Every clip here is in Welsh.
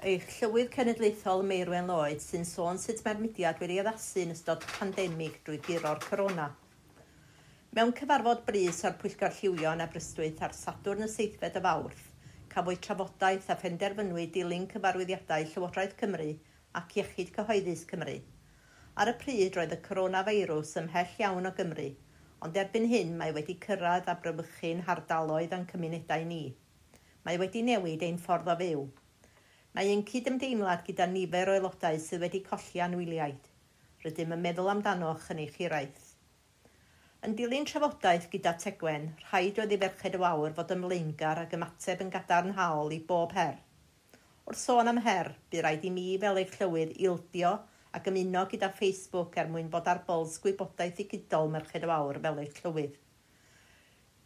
eich llywydd cenedlaethol Meirwen Lloyd sy'n sôn sut mae'r mudiad wedi addasu yn ystod pandemig drwy giro'r corona. Mewn cyfarfod brys o'r Pwyllgor Lliwio yn Aberystwyth ar Sadwrn y 7fed y Fawrth, cafwyd trafodaeth a phenderfynwyd dilyn cyfarwyddiadau Llywodraeth Cymru ac Iechyd Cyhoeddus Cymru. Ar y pryd roedd y coronavirus ymhell iawn o Gymru, ond erbyn hyn mae wedi cyrraedd a brymychu'n hardaloedd a'n cymunedau ni. Mae wedi newid ein ffordd o fyw – Mae ein cydymdeimlad gyda nifer o aelodau sydd wedi colli anwyliaid. Rydym yn meddwl amdanoch yn eich hiraeth. Yn dilyn trafodaeth gyda Tegwen, rhaid oedd i Ferched y Wawr fod ymlaengar ac ymateb yn gadarnhaol i bob her. Wrth sôn am her, bu rhaid i mi fel eich llywydd ildio ac ymuno gyda Facebook er mwyn bod ar bols gwybodaeth i gydol Merched y Wawr fel eich llywydd.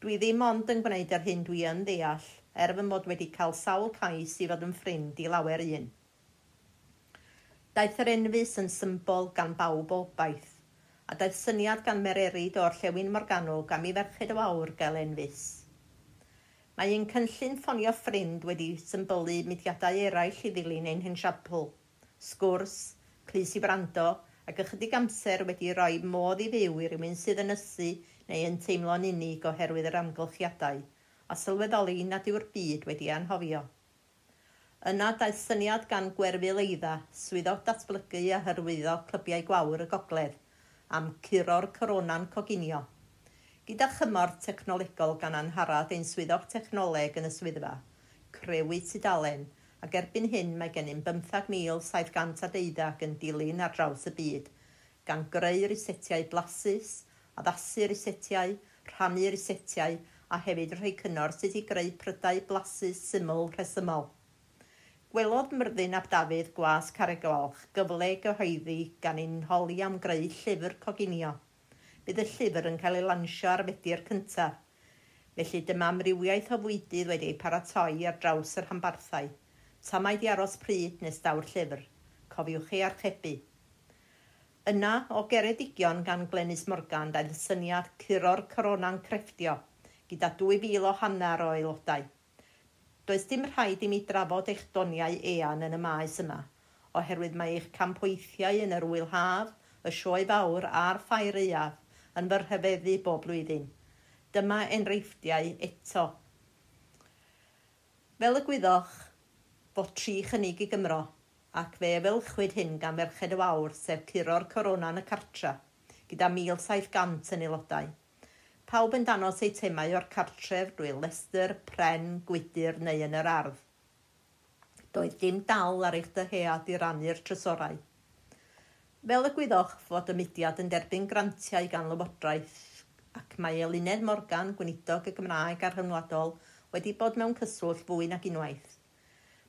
Dwi ddim ond yn gwneud ar hyn dwi yn ddeall – er fy mod wedi cael sawl cais i fod yn ffrind i lawer un. Daeth yr enfus yn symbol gan bawb o baith, a daeth syniad gan Mererid o'r Llewyn Morganwg am i ferched o awr gael enfus. Mae un cynllun ffonio ffrind wedi symbolu mudiadau eraill i ddilyn ein hensiapl, sgwrs, clus i brando ac ychydig amser wedi rhoi modd i fyw i rywun sydd yn ysu neu yn teimlo'n unig oherwydd yr amgylchiadau – a sylweddoli nad yw'r byd wedi anhofio. Yna daeth syniad gan Gwerfyl Eidda, swyddo datblygu a hyrwyddo clybiau gwawr y gogledd, am curo'r corona'n coginio, gyda chymor technolegol gan anharad ein swyddog technoleg yn y swyddfa, crewi tudalen, ac erbyn hyn mae gennym 15,700 adeuddag yn dilyn ar draws y byd, gan greu risetiau blasus, addasu risetiau, rhannu risetiau a hefyd rhoi cynnor sydd i greu prydau blasu syml rhesymol. Gwelodd Myrddin ap Dafydd Gwas Carreg gyfle gyhoeddi gan unholi am greu llyfr coginio. Bydd y llyfr yn cael ei lansio ar fedi'r cyntaf. Felly dyma amrywiaeth o fwydydd wedi ei paratoi ar draws yr hanbarthau. Ta mae di aros pryd nes daw'r llyfr. Cofiwch ei archebu. Yna, o geredigion gan Glenis Morgan daeth y syniad curo'r corona'n crefftio – gyda 2,000 o hanner o aelodau. Does dim rhaid i mi drafod eich doniau ean yn y maes yma, oherwydd mae eich campweithiau yn yr wylhaf, y sioe fawr a'r ffair eiaf yn fy rhyfeddu bob blwyddyn. Dyma enreifftiau eto. Fel y gwyddoch, fod tri chynnig i Gymro, ac fe felchwyd hyn gan merched y wawr sef curo'r corona yn y cartra, gyda 1,700 yn aelodau. Pawb yn danos eitemau o'r cartref drwy lester, pren, gwydyr neu yn yr ardd. Doedd dim dal ar eich dyhead i rannu'r trysorau. Fel y gwyddoch fod y mudiad yn derbyn grantiau gan lywodraeth ac mae Eluned Morgan, gwynidog y Gymraeg a'r Rhyngwladol wedi bod mewn cyswllt fwy nag unwaith.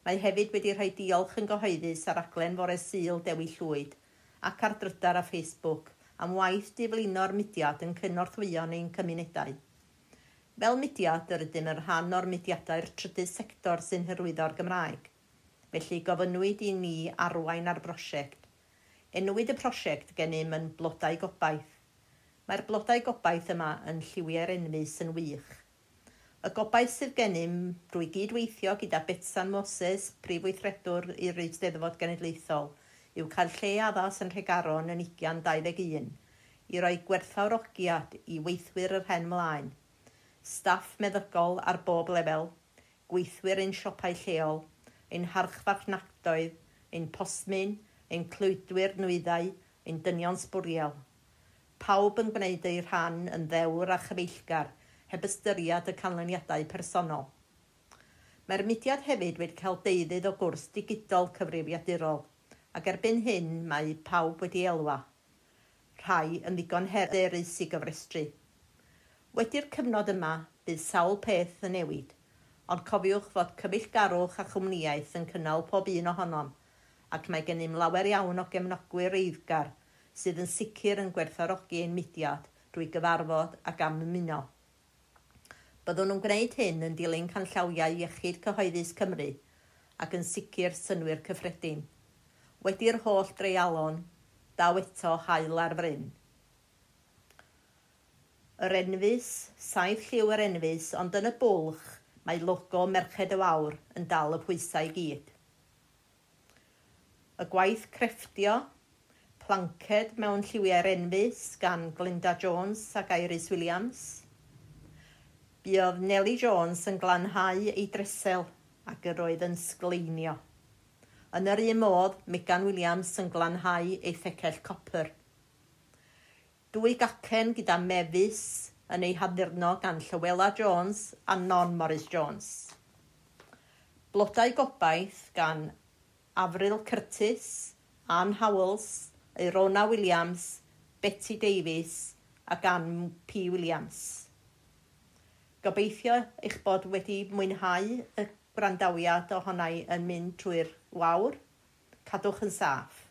Mae hefyd wedi rhoi diolch yn gyhoeddus ar aglen fore Sul Dewi Llwyd ac ar drydar a Facebook am waith diflino'r mudiad yn cynorthwyon ein cymunedau. Fel mudiad, yr ydym yn rhan o'r mudiadau'r trydydd sector sy'n hyrwyddo'r Gymraeg. Felly gofynnwyd i ni arwain ar brosiect. Enwyd y prosiect gennym yn blodau gobaith. Mae'r blodau gobaith yma yn lliwiau'r enmys yn wych. Y gobaith sydd gennym drwy gydweithio gyda Betsan Moses, prif weithredwr i'r Eisteddfod Genedlaethol – yw cael lle addas yn Rhegaron yn 2021 i roi gwerthawrogiad i weithwyr yr hen mlaen, staff meddygol ar bob lefel, gweithwyr ein siopau lleol, ein harchfarchnadoedd, ein posmyn, ein clwydwyr nwyddau, ein dynion sbwriel. Pawb yn gwneud ei rhan yn ddewr a chyfeillgar heb ystyried y canlyniadau personol. Mae'r mudiad hefyd wedi cael deuddydd o gwrs digidol cyfrifiadurol – ac erbyn hyn mae pawb wedi elwa. Rhai yn ddigon herderus i gyfrestru. Wedi'r cyfnod yma, bydd sawl peth yn newid, ond cofiwch fod cyfeillgarwch a chwmniaeth yn cynnal pob un ohonom, ac mae gennym lawer iawn o gefnogwyr eiddgar sydd yn sicr yn gwerthorogi ein mudiad drwy gyfarfod ac am ymuno. Byddwn nhw'n gwneud hyn yn dilyn canllawiau iechyd cyhoeddus Cymru ac yn sicr synwyr cyffredin – wedi'r holl dreialon, daw eto hael ar fryn. Yr enfus, saith lliw yr enfus, ond yn y bwlch mae logo Merched y wawr yn dal y pwysau i gyd. Y gwaith crefftio, planced mewn lliwiau'r enfus gan Glenda Jones ac Iris Williams. Buodd Nelly Jones yn glanhau ei dresel ac yr oedd yn sgleinio. Yn yr un modd, Megan Williams yn glanhau ei thecell copr. Dwy gacen gyda mefus yn ei haddurno gan Llywela Jones a Non Morris Jones. Blodau gobaith gan Afril Curtis, Anne Howells, Eirona Williams, Betty Davies a gan P Williams. Gobeithio eich bod wedi mwynhau y gwrandawiad ohona yn mynd trwy'r wawr. Cadwch yn saff.